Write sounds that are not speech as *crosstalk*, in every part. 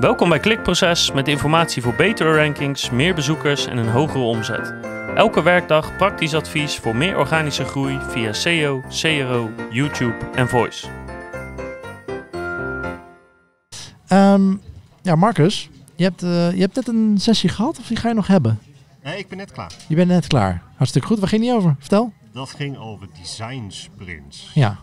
Welkom bij Klikproces met informatie voor betere rankings, meer bezoekers en een hogere omzet. Elke werkdag praktisch advies voor meer organische groei via SEO, CRO, YouTube en Voice. Ehm, ja, Marcus, je hebt, eh, je hebt net een sessie gehad of die ga je nog hebben? Nee, ik ben net klaar. Je bent net klaar. Hartstikke goed. Waar ging die over? Vertel. Dat ging over design sprints. Ja.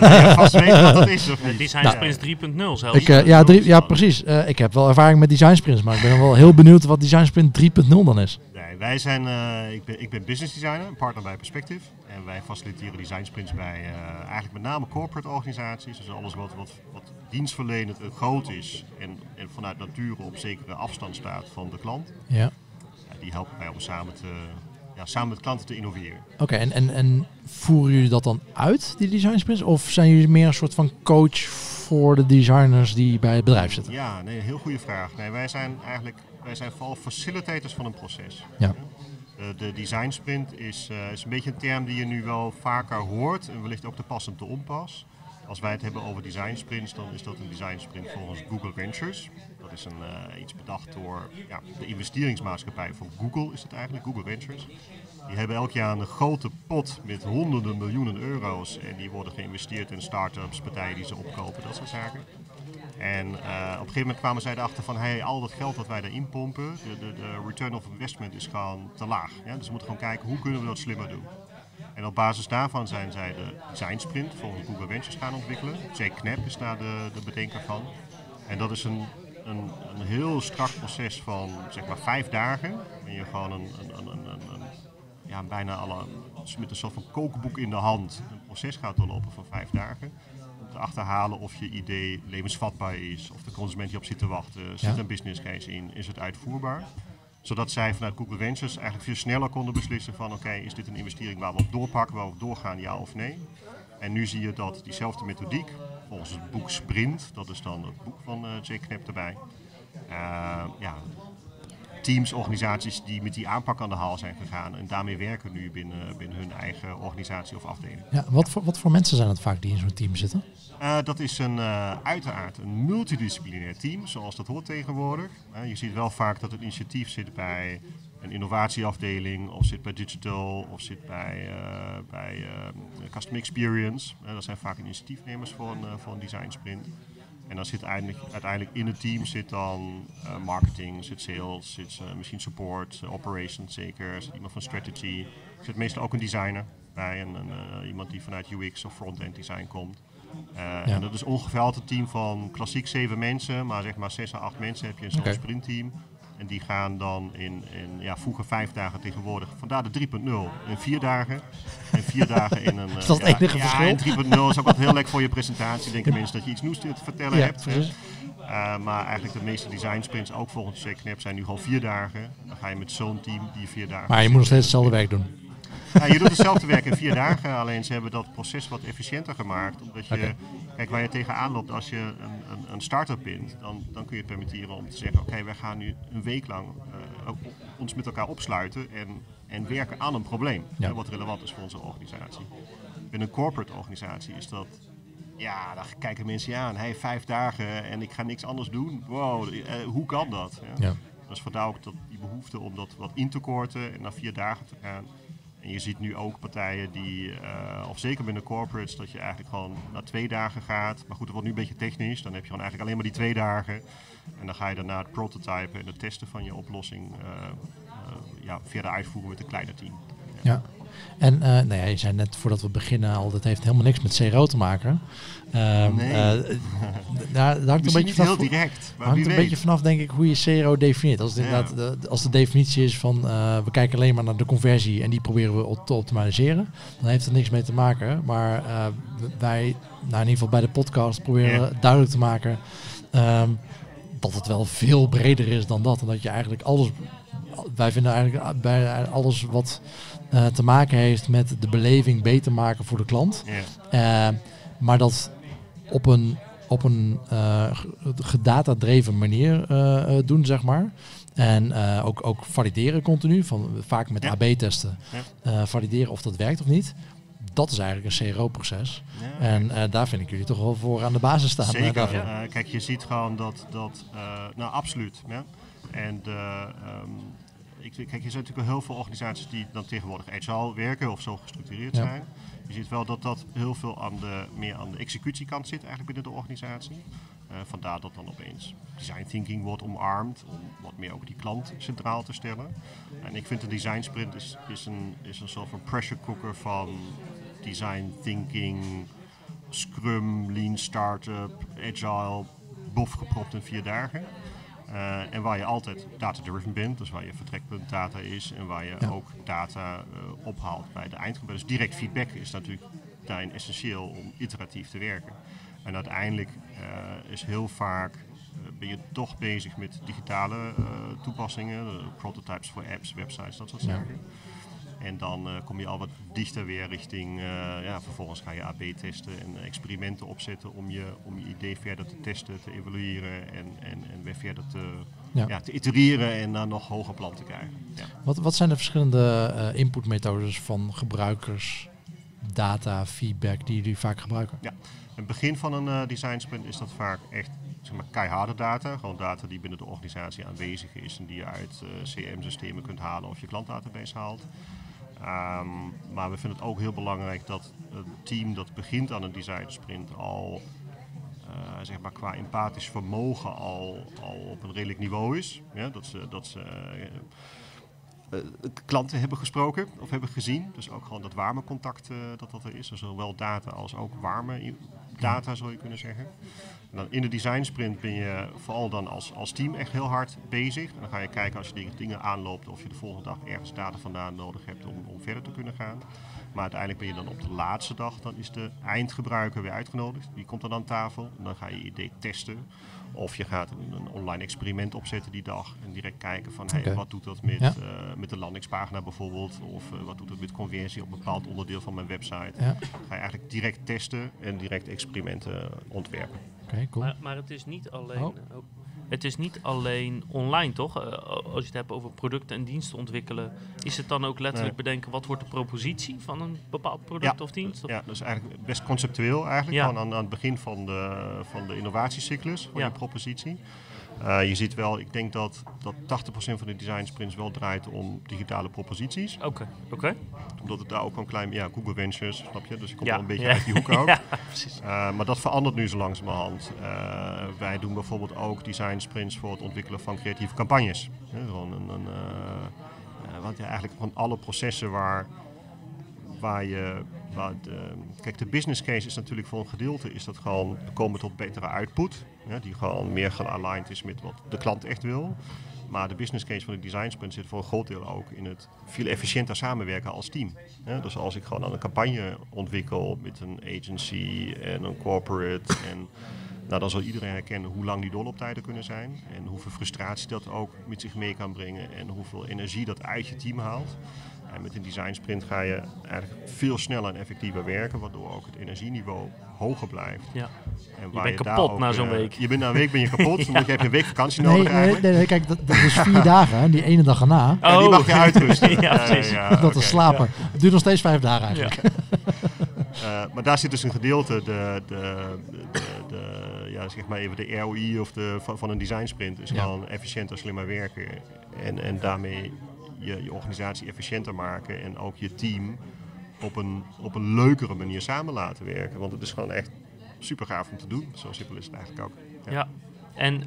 En je vast weet wat dat is, of niet? Design Ja. Sprints 3.0 zelfs. Ik, eh, ja, drie, ja, precies. Eh, ik heb wel ervaring met design sprints, maar ik ben dan wel heel benieuwd wat design sprint 3.0 dan is. Nee, wij zijn, eh, ik, ben, ik ben business designer, een partner bij Perspective. En wij faciliteren design sprints bij eh, eigenlijk met name corporate organisaties. Dus alles wat, wat, wat dienstverlenend en groot is en, en vanuit nature op zekere afstand staat van de klant. Ja. Ja, die helpen wij om samen, te, ja, samen met klanten te innoveren. Oké, en, en, en voeren jullie dat dan uit, die design sprints? Of zijn jullie meer een soort van coach voor de designers die bij het bedrijf zitten? Ja, nee, heel goede vraag. Nee, wij zijn eigenlijk wij zijn vooral facilitators van een proces. Ja. Eh, de design sprint is, eh, is een beetje een term die je nu wel vaker hoort en wellicht ook de passend te onpas. Als wij het hebben over design sprints, dan is dat een design sprint volgens Google Ventures. Dat is een, eh, iets bedacht door ja, de investeringsmaatschappij van Google, is het eigenlijk, Google Ventures. Die hebben elk jaar een grote pot met honderden miljoenen euro's en die worden geïnvesteerd in start-ups, partijen die ze opkopen, dat soort zaken. En eh, op een gegeven moment kwamen zij erachter van hey, al dat geld dat wij daarin pompen, de, de, de return of investment is gewoon te laag. Ja? Dus we moeten gewoon kijken hoe kunnen we dat slimmer doen. En op basis daarvan zijn zij de design sprint volgens Google Ventures gaan ontwikkelen. Jake Knapp is daar de, de bedenker van. En dat is een, een, een heel strak proces van zeg maar vijf dagen. En je gewoon een, een, een, ja, bijna alle, met een soort van kookboek in de hand een proces gaat doorlopen van vijf dagen. Om te achterhalen of je idee levensvatbaar is, of de consument hierop zit te wachten, zit Ja. een business case in, is het uitvoerbaar. Zodat zij vanuit Google Ventures eigenlijk veel sneller konden beslissen van oké, is dit een investering waar we op doorpakken, waar we op doorgaan, ja of nee. En nu zie je dat diezelfde methodiek, volgens het boek Sprint, dat is dan het boek van eh Jake Knapp erbij, eh, ja, teams, organisaties die met die aanpak aan de haal zijn gegaan en daarmee werken nu binnen, binnen hun eigen organisatie of afdeling. Ja, wat, voor, wat voor mensen zijn het vaak die in zo'n team zitten? Eh, dat is een, eh, uiteraard een multidisciplinair team, zoals dat hoort tegenwoordig. Eh, je ziet wel vaak dat het initiatief zit bij een innovatieafdeling, of zit bij digital, of zit bij, bij customer experience. Dat zijn vaak initiatiefnemers voor een, voor een design sprint. En dan zit uiteindelijk, uiteindelijk in het team zit dan eh, marketing, zit sales, zit eh, misschien support, eh, operations zeker, zit iemand van strategy. Er zit meestal ook een designer bij, en, een, iemand die vanuit UX of front-end design komt. En dat is ongeveer altijd een team van klassiek zeven mensen, maar zeg maar zes à acht mensen heb je in zo'n sprintteam. En die gaan dan in, in ja, vroeger vijf dagen tegenwoordig, vandaar de 3.0, in vier dagen. En vier dagen in een... *laughs* eh, Is dat het ja, enige ja, verschil? en 3.0 is ook altijd heel lekker voor je presentatie. Denken mensen dat je iets nieuws te vertellen Ja, hebt. precies. Eh, maar eigenlijk de meeste design sprints, ook volgens Knapp, zijn nu gewoon vier dagen. Dan ga je met zo'n team die vier dagen... Maar je moet nog steeds hetzelfde werk doen. Ja, je doet hetzelfde werk in vier dagen, alleen ze hebben dat proces wat efficiënter gemaakt. Omdat je, kijk, waar je tegenaan loopt als je een, een, een start-up bent, dan, dan kun je het permitteren om te zeggen: Oké, wij gaan nu een week lang eh, ons met elkaar opsluiten en, en werken aan een probleem. Ja. wat relevant is voor onze organisatie. Binnen een corporate organisatie is dat. Ja, dan kijken mensen ja, hij heeft vijf dagen en ik ga niks anders doen. Wow, eh, hoe kan dat? Ja. Ja. Dus vandaar ook dat die behoefte om dat wat in te korten en naar vier dagen te gaan. En je ziet nu ook partijen die, eh, of zeker binnen corporates, dat je eigenlijk gewoon naar twee dagen gaat. Maar goed, dat wordt nu een beetje technisch. Dan heb je gewoon eigenlijk alleen maar die twee dagen. En dan ga je daarna het prototypen en het testen van je oplossing eh, eh, ja, verder uitvoeren met een kleiner team. Ja. En eh, nou ja, je zei net voordat we beginnen al, dat heeft helemaal niks met CRO te maken. Ehm, Nee. eh, daar, daar hangt een beetje vanaf, heel direct, maar hangt een weet. beetje vanaf denk ik hoe je CRO definieert. Als, het Ja. inderdaad, de, als de definitie is van eh, we kijken alleen maar naar de conversie en die proberen we te optimaliseren, dan heeft het niks mee te maken. Maar eh, wij, nou in ieder geval bij de podcast, proberen Ja. duidelijk te maken ehm, dat het wel veel breder is dan dat. En dat je eigenlijk alles, wij vinden eigenlijk bij alles wat eh, te maken heeft met de beleving beter maken voor de klant. Eh, maar dat op een, op een g- gedata-dreven manier doen, zeg maar. En ook, ook valideren continu, van, vaak met. AB-testen. Valideren of dat werkt of niet. dat is eigenlijk een CRO-proces. Ja. En daar vind ik jullie toch wel voor aan de basis staan. Zeker. kijk, je ziet gewoon dat, dat nou absoluut. Ja. En eh, ehm, ik, kijk, je ziet natuurlijk wel heel veel organisaties die dan tegenwoordig agile werken of zo gestructureerd Ja. zijn. Je ziet wel dat dat heel veel aan de, meer aan de executiekant zit eigenlijk binnen de organisatie. Eh, vandaar dat dan opeens design thinking wordt omarmd om wat meer ook die klant centraal te stellen. En ik vind de design sprint is, is, een, is een soort van pressure cooker van design thinking, Scrum, Lean Startup, Agile, bof gepropt in vier dagen. Eh, en waar je altijd data-driven bent, dus waar je vertrekpunt data is en waar je Ja. ook data eh, ophaalt bij de eindgebruiker. Dus direct feedback is natuurlijk daarin essentieel om iteratief te werken. En uiteindelijk eh, is heel vaak ben je toch bezig met digitale toepassingen, prototypes voor apps, websites, dat soort Ja. En dan eh, kom je al wat dichter weer richting, eh, ja, vervolgens ga je AB testen en experimenten opzetten om je, om je idee verder te testen, te evalueren en, en, en weer verder te, Ja. ja. te itereren en naar nog hoger plan te krijgen. Ja. Wat, wat zijn de verschillende eh, inputmethodes van gebruikers, data, feedback die jullie vaak gebruiken? In het begin van een eh, design sprint is dat vaak echt zeg maar, keiharde data. Gewoon data die binnen de organisatie aanwezig is en die je uit CRM-systemen kunt halen of je klantdatabase haalt. Ehm, maar we vinden het ook heel belangrijk dat een team dat begint aan een design sprint al eh, zeg maar qua empathisch vermogen al, al op een redelijk niveau is. Ja, dat ze, dat ze eh, klanten hebben gesproken of hebben gezien. Dus ook gewoon dat warme contact dat dat er is. Dus zowel data als ook warme data zou je kunnen zeggen. En dan in de design sprint ben je vooral dan als, als team echt heel hard bezig. En dan ga je kijken als je dingen aanloopt of je de volgende dag ergens data vandaan nodig hebt om, om verder te kunnen gaan. Maar uiteindelijk ben je dan op de laatste dag, dan is de eindgebruiker weer uitgenodigd. Die komt dan aan tafel en dan ga je je idee testen. Of je gaat een, een online experiment opzetten die dag en direct kijken van hey, wat doet dat met, Ja. eh, met de landingspagina bijvoorbeeld. Of eh, wat doet het met conversie op een bepaald onderdeel van mijn website. Ja, Ga je eigenlijk direct testen en direct experimenten ontwerpen. oké, cool. Maar, maar het is niet alleen. Oh. Het is niet alleen online, toch? Eh, als je het hebt over producten en diensten ontwikkelen, is het dan ook letterlijk bedenken wat wordt de propositie van een bepaald product Ja. of dienst? Of- Ja, dat is eigenlijk best conceptueel eigenlijk. Ja. Gewoon aan, aan het begin van de, van de innovatiecyclus van je propositie. Eh, je ziet wel, ik denk dat, dat 80% van de design sprints wel draait om digitale proposities. Oké, oké. Omdat het daar ook een klein, ja, Google Ventures, snap je? Dus je komt Ja, wel een beetje ja. uit die hoek *laughs* ook. Ja, precies. Uh, maar dat verandert nu zo langzamerhand. Uh, wij doen bijvoorbeeld ook design sprints voor het ontwikkelen van creatieve campagnes. Gewoon een, een, want ja, eigenlijk van alle processen waar, waar je. De, kijk, de business case is natuurlijk voor een gedeelte is dat gewoon komen tot betere output. Die gewoon meer gealigned is met wat de klant echt wil. Maar de business case van de design sprint zit voor een groot deel ook in het veel efficiënter samenwerken als team. Dus als ik gewoon een campagne ontwikkel met een agency en een corporate. En, nou, dan zal iedereen herkennen hoe lang die doorlooptijden kunnen zijn. En hoeveel frustratie dat ook met zich mee kan brengen. En hoeveel energie dat uit je team haalt. En met een design sprint ga je eigenlijk veel sneller en effectiever werken. Waardoor ook het energieniveau hoger blijft. Ja. En Je bent kapot na zo'n week. Je bent na een week ben je kapot. *laughs* Ja. moet je even een week vakantie Nee, nodig nee, eigenlijk. nee, nee, kijk, dat, dat is vier *laughs* dagen, hè, die ene dag erna. Ja, die mag je uitrusten. *laughs* Oh. ja, precies. dat oké. te slapen. Het duurt nog steeds vijf dagen Ja. eigenlijk. Eh, maar daar zit dus een gedeelte, de, de, de, de, ja, zeg maar even de ROI of de, van, van een design sprint. is Ja. gewoon efficiënter, slimmer werken. En, en daarmee je, je organisatie efficiënter maken. En ook je team op een, op een leukere manier samen laten werken. Want het is gewoon echt super gaaf om te doen. Zo simpel is het eigenlijk ook. Ja. Ja. En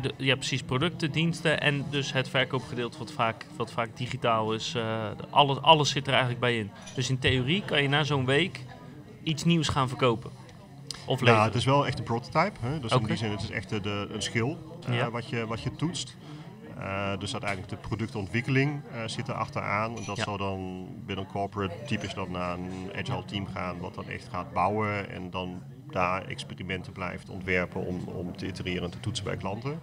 de, ja, precies, producten, diensten en dus het verkoopgedeelte wat vaak, wat vaak digitaal is. eh, alles, alles zit er eigenlijk bij in. Dus in theorie kan je na zo'n week iets nieuws gaan verkopen. Of leveren. het is wel echt een prototype. Hè? Dus in die zin, het is echt de, een skill eh, Ja. wat, je, wat je toetst. Eh, dus uiteindelijk de productontwikkeling eh, zit er achteraan. En dat Ja. zal dan binnen een corporate typisch dan naar een agile team gaan, wat dan echt gaat bouwen en dan daar experimenten blijft ontwerpen om, om te itereren en te toetsen bij klanten.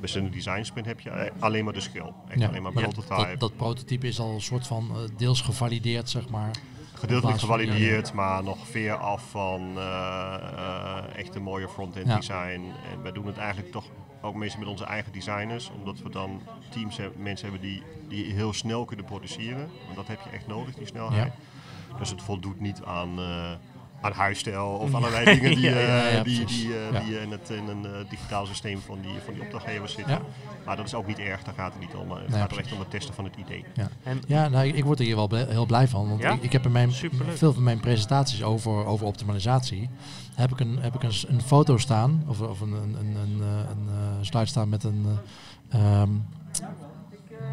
Bij design sprint heb je alleen maar de skill. Echt Ja. alleen maar Ja, prototype. Dat, dat prototype is al een soort van eh, deels gevalideerd, zeg maar. Gedeeltelijk gevalideerd, maar nog ver af van eh, eh, echt een mooie front-end design. En wij doen het eigenlijk toch ook meestal met onze eigen designers, omdat we dan teams hebben, mensen hebben die, die heel snel kunnen produceren. Want dat heb je echt nodig, die snelheid. Dus het voldoet niet aan, eh, aan huisstijl of allerlei dingen die, *laughs* Ja, eh, ja, ja, die, die, eh, Ja. die in, het, in een eh, digitaal systeem van die, van die opdrachtgevers zitten. Ja. Maar dat is ook niet erg, daar gaat het niet om. Het Nee, gaat er echt om het testen van het idee. En Ja, nou, ik, word er hier wel heel blij van. Want Ja? ik, ik heb in mijn, Superleuk. veel van mijn presentaties over, over optimalisatie... heb ik een, heb ik een, een foto staan, of, of een, een, een, een, een slide staan met een eh, ehm,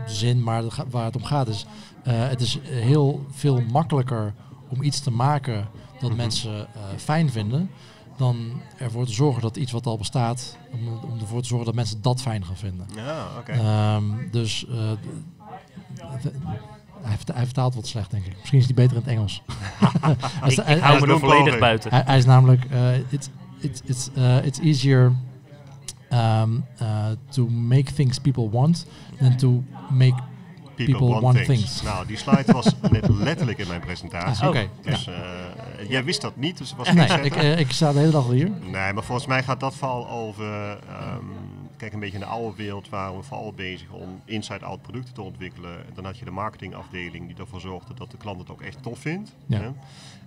zin. Maar waar het om gaat is... eh, het is heel veel makkelijker om iets te maken dat Mhm. mensen eh, fijn vinden... dan ervoor te zorgen dat iets wat al bestaat... om, om ervoor te zorgen dat mensen dat fijn gaan vinden. Ja, oké. Ehm, dus eh, hij, vert- hij vertaalt wat slecht, denk ik. Misschien is hij beter in het Engels. *laughs* Hij ik, hou me er volledig buiten. hij, hij is namelijk, eh, it's, it's, it's, uh, it's easier um, uh, to make things people want than to make people want things. Nou, die slide was net *laughs* letterlijk in mijn presentatie. Ah, Oké, Dus jij wist dat niet, dus was Nee, ik, eh, ik sta de hele dag hier. Nee, maar volgens mij gaat dat vooral over. ehm, kijk, een beetje in de oude wereld waren we vooral bezig om inside-out producten te ontwikkelen. En dan had je de marketingafdeling die ervoor zorgde dat de klant het ook echt tof vindt. Ja. hè.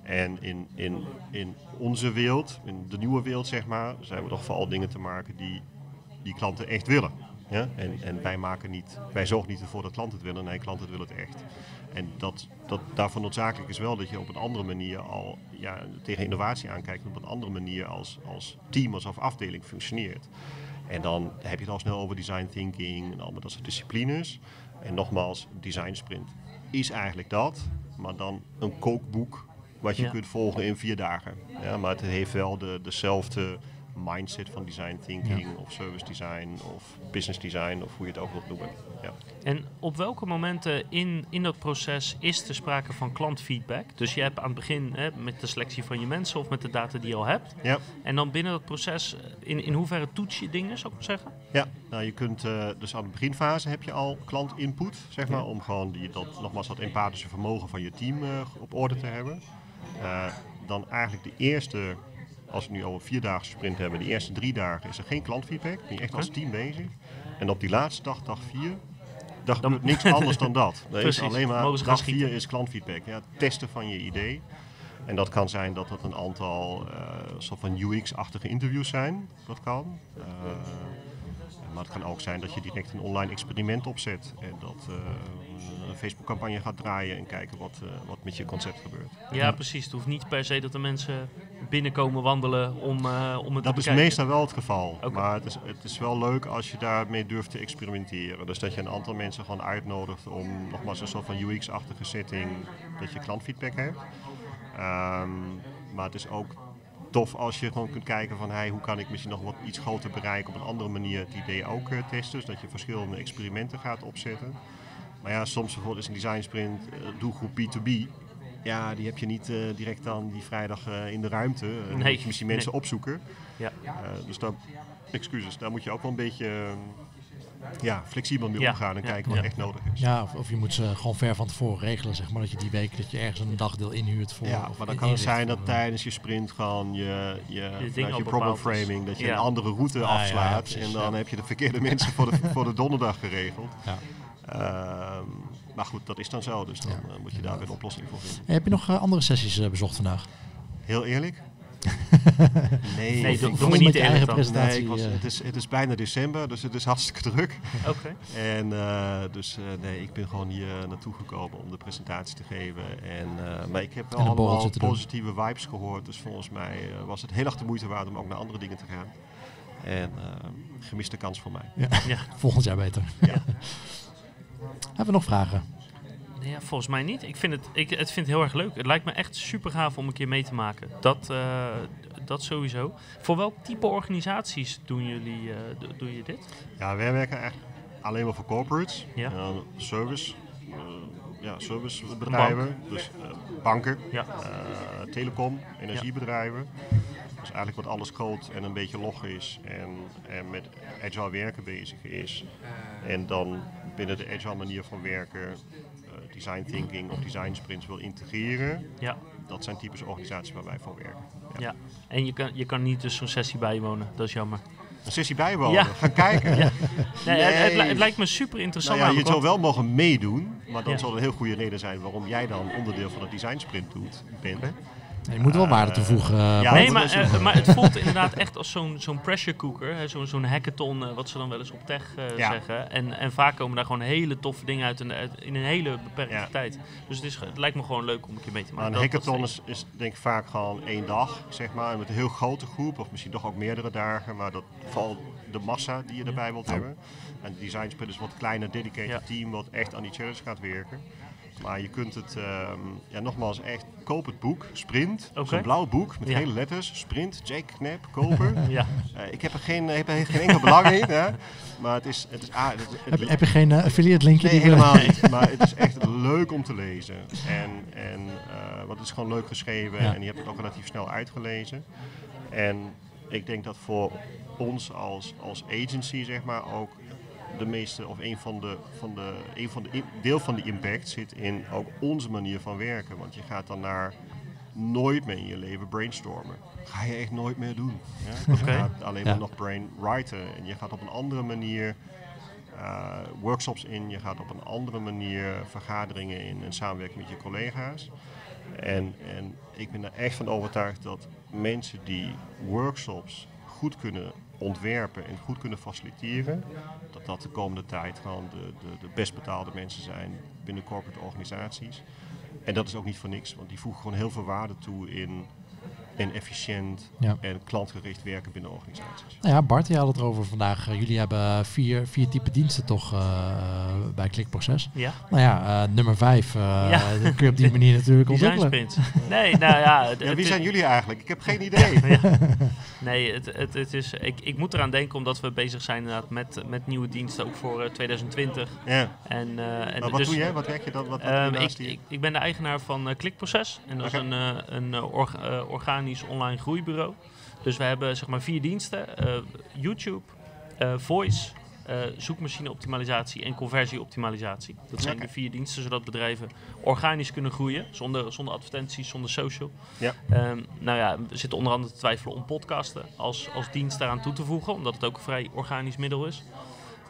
En in, in, in onze wereld, in de nieuwe wereld zeg maar, zijn we toch vooral dingen te maken die die klanten echt willen. Ja? En, en wij, maken niet, wij zorgen niet ervoor dat klanten het willen, nee, klanten willen het echt. En dat, dat daarvoor noodzakelijk is wel dat je op een andere manier al ja, tegen innovatie aankijkt, op een andere manier als, als team, als afdeling functioneert. En dan heb je het al snel over design thinking en allemaal dat soort disciplines. En nogmaals, design sprint is eigenlijk dat, maar dan een kookboek wat je Ja. kunt volgen in vier dagen. Ja, maar het heeft wel de, dezelfde mindset van design thinking of service design of business design of hoe je het ook wilt noemen. Ja. En op welke momenten in, in dat proces is er sprake van klantfeedback? Dus je hebt aan het begin hè, met de selectie van je mensen of met de data die je al hebt. Ja. En dan binnen dat proces, in, in hoeverre toets je dingen, zou ik maar zeggen? Ja, nou je kunt eh, dus aan de beginfase heb je al klantinput, zeg maar, om gewoon die, dat, nogmaals dat empathische vermogen van je team eh, op orde te hebben. Eh, dan eigenlijk de eerste, als we nu al een vierdaagse sprint hebben, de eerste drie dagen is er geen klantfeedback, ben je echt als team bezig. En op die laatste dag, dag vier, daar gebeurt niks anders dan dat. *laughs* Er is alleen maar dag vier is klantfeedback, ja, testen van je idee. En dat kan zijn dat het een aantal eh soort van UX-achtige interviews zijn. Dat kan. Eh, maar het kan ook zijn dat je direct een online experiment opzet. En dat eh, een Facebook-campagne gaat draaien en kijken wat, eh, wat met je concept gebeurt. Ja, precies. Het hoeft niet per se dat de mensen binnenkomen wandelen om, eh, om het Dat te is meestal wel het geval. Maar het is, het is wel leuk als je daarmee durft te experimenteren. Dus dat je een aantal mensen gewoon uitnodigt om nogmaals een soort van UX-achtige setting, dat je klantfeedback hebt. Ehm, maar het is ook tof als je gewoon kunt kijken van hey, hoe kan ik misschien nog wat iets groter bereiken op een andere manier het idee ook eh, testen. Dus dat je verschillende experimenten gaat opzetten. Maar ja, soms bijvoorbeeld is een design sprint eh, doelgroep B2B. Ja, die heb je niet eh, direct dan die vrijdag in de ruimte. Dan Nee, moet je misschien mensen nee. opzoeken. Ja. Dus daar, excuses, daar moet je ook wel een beetje eh, ja, flexibel mee Ja, omgaan en ja, kijken wat ja. echt nodig is. Ja, of, of je moet ze gewoon ver van tevoren regelen, zeg maar. Dat je die week dat je ergens een dagdeel inhuurt voor. Ja, of maar dan kan het zijn dat voor- tijdens je sprint gewoon je, je, vanuit al je problem framing, dat je Ja. een andere route Ah, ja, ja, afslaat precies, en dan ja. heb je de verkeerde *laughs* mensen voor de, voor de donderdag geregeld. Ja. Ehm, maar goed, dat is dan zo, dus dan Ja, eh, moet je daar weer een oplossing voor vinden. Heb je nog eh, andere sessies eh, bezocht vandaag? Heel eerlijk? *laughs* nee, Nee, ik- doe- me niet eigen dan. presentatie. Nee, ik was, eh. het, is, het is bijna december, dus het is hartstikke druk. *laughs* Oké. En eh, dus eh, nee, ik ben gewoon hier naartoe gekomen om de presentatie te geven. En, eh, maar ik heb wel allemaal doen. positieve vibes gehoord. Dus volgens mij was het heel erg de moeite waard om ook naar andere dingen te gaan. En eh, gemiste kans voor mij. Ja. *laughs* Volgend jaar beter. Ja. Hebben we nog vragen? Ja, volgens mij niet. Ik vind het, ik, het vind het heel erg leuk. Het lijkt me echt super gaaf om een keer mee te maken. Dat, eh, dat sowieso. Voor welk type organisaties doen jullie eh, do- doe je dit? Ja, wij werken echt alleen maar voor corporates. Ja. Eh, service. eh, ja, servicebedrijven. Dus eh, banken, Ja. eh, telecom, energiebedrijven. Dus eigenlijk wat alles groot en een beetje log is en, en met agile werken bezig is. En dan binnen de agile manier van werken eh, design thinking of design sprints wil integreren. Ja. Dat zijn typische organisaties waar wij voor werken. ja. En je kan, je kan niet dus zo'n sessie bijwonen. Dat is jammer. Een sessie bijwonen, Ja. gaan kijken. *laughs* Nee, Het, het, li- Nee. het lijkt me super interessant. Nou ja, je zou wel mogen meedoen, maar dan zal er een heel goede reden zijn waarom jij dan onderdeel van het design sprint doet, bent. Je moet wel waarde Eh, toevoegen. eh, ja. Nee, maar, *laughs* eh, maar het voelt inderdaad echt als zo'n zo'n pressure cooker. hè, Zo'n zo'n hackathon, eh, wat ze dan wel eens op tech eh, Ja. zeggen. En, en vaak komen daar gewoon hele toffe dingen uit in, uit- in een hele beperkte Ja. tijd. Dus het, is, het lijkt me gewoon leuk om een keer mee te Maar maken. een Dat- dat hackathon is, is denk ik vaak gewoon één dag, zeg maar, met een heel grote groep, of misschien toch ook meerdere dagen, maar dat vooral de massa die je erbij wilt hebben. En de design sprint is wat kleiner, dedicated Ja. team wat echt aan die challenge gaat werken. Maar je kunt het, ehm, ja nogmaals, echt, koop het boek, Sprint, zo'n blauw boek met Ja. hele letters, Sprint, Jake Knap, kopen. *laughs* Ja, Eh, ik heb er geen, heb er geen enkel belang in, hè? maar het is, het is, ah, het, het- heb, heb je geen eh, affiliate linkje? Nee, helemaal *laughs* niet. Maar het is echt leuk om te lezen. En, en, eh, want het is gewoon leuk geschreven Ja. en je hebt het ook relatief snel uitgelezen. En ik denk dat voor ons als, als agency, zeg maar, ook de meeste, of een van de, van de, een van de deel van de impact zit in ook onze manier van werken. Want je gaat dan naar nooit meer in je leven brainstormen. Ga je echt nooit meer doen. Ja? *laughs* Je gaat alleen Ja. maar nog brainwriten. En je gaat op een andere manier eh, workshops in. Je gaat op een andere manier vergaderingen in en samenwerken met je collega's. En, en ik ben er echt van overtuigd dat mensen die workshops goed kunnen ontwerpen en goed kunnen faciliteren, dat dat de komende tijd gewoon de, de, de best betaalde mensen zijn binnen corporate organisaties. En dat is ook niet voor niks, want die voegen gewoon heel veel waarde toe in, in efficiënt Ja. en klantgericht werken binnen organisaties. Nou ja, Bart, je had het erover vandaag. Eh, jullie hebben vier, vier type diensten toch eh, bij Klikproces. ja. Nou ja, eh, nummer vijf eh, Ja. *laughs* kun je op die manier natuurlijk Design ontwikkelen. sprint. Nee, nou ja. *laughs* het- Ja, het wie zijn jullie eigenlijk? Ik heb geen idee. *laughs* Nee, het, het, het is, ik, ik moet eraan denken omdat we bezig zijn inderdaad met, met nieuwe diensten, ook voor eh, 2020. Ja. En, eh, en Maar wat dus, doe jij? Wat werk je dan? Wat, je Ehm, ik, ik, ik ben de eigenaar van Klikproces. En dat is een, eh, een eh, org- eh, organisch online groeibureau. Dus we hebben zeg maar vier diensten. eh, YouTube, eh, Voice, eh, zoekmachine-optimalisatie en conversieoptimalisatie. Dat zijn de vier diensten zodat bedrijven organisch kunnen groeien. Zonder, zonder advertenties, zonder social. Ja. Ehm, nou ja, we zitten onder andere te twijfelen om podcasten als, als dienst daaraan toe te voegen. Omdat het ook een vrij organisch middel is.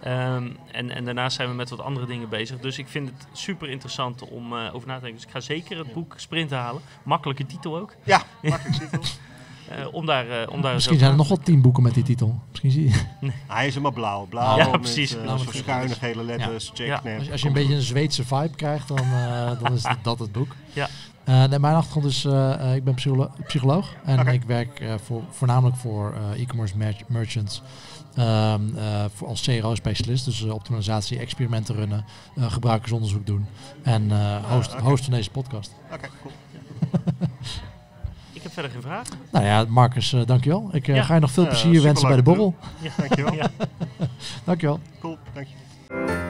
Ehm, en, en daarnaast zijn we met wat andere dingen bezig. Dus ik vind het super interessant om eh, over na te denken. Dus ik ga zeker het boek Sprint halen. Makkelijke titel ook. Ja, *laughs* makkelijk titel. eh, om daar, eh, om daar Misschien zijn er nog wel tien boeken met die titel. Misschien zie je. Hij is helemaal blauw. Blauw Ja, met precies. Blauw met schuine letters. gele letters. Jake Ja. Als, je- als je een beetje een Zweedse vibe krijgt, dan, eh, dan is dat het boek. Ja. Eh, nee, mijn achtergrond is, eh, eh, ik ben psycholo- psycholoog en ik werk eh, voor, voornamelijk voor eh, e-commerce mer- merchants ehm, eh, voor als CRO-specialist. Dus optimalisatie, experimenten runnen, eh, gebruikersonderzoek doen en eh, host, oké. host van deze podcast. Oké, cool. *laughs* Ik heb verder geen vragen. Nou ja, Marcus, eh, dankjewel. Ik eh, Ja. ga je nog veel plezier wensen bij de borrel. Ja. Dankjewel. *laughs* Ja. Dankjewel. Cool, dank je.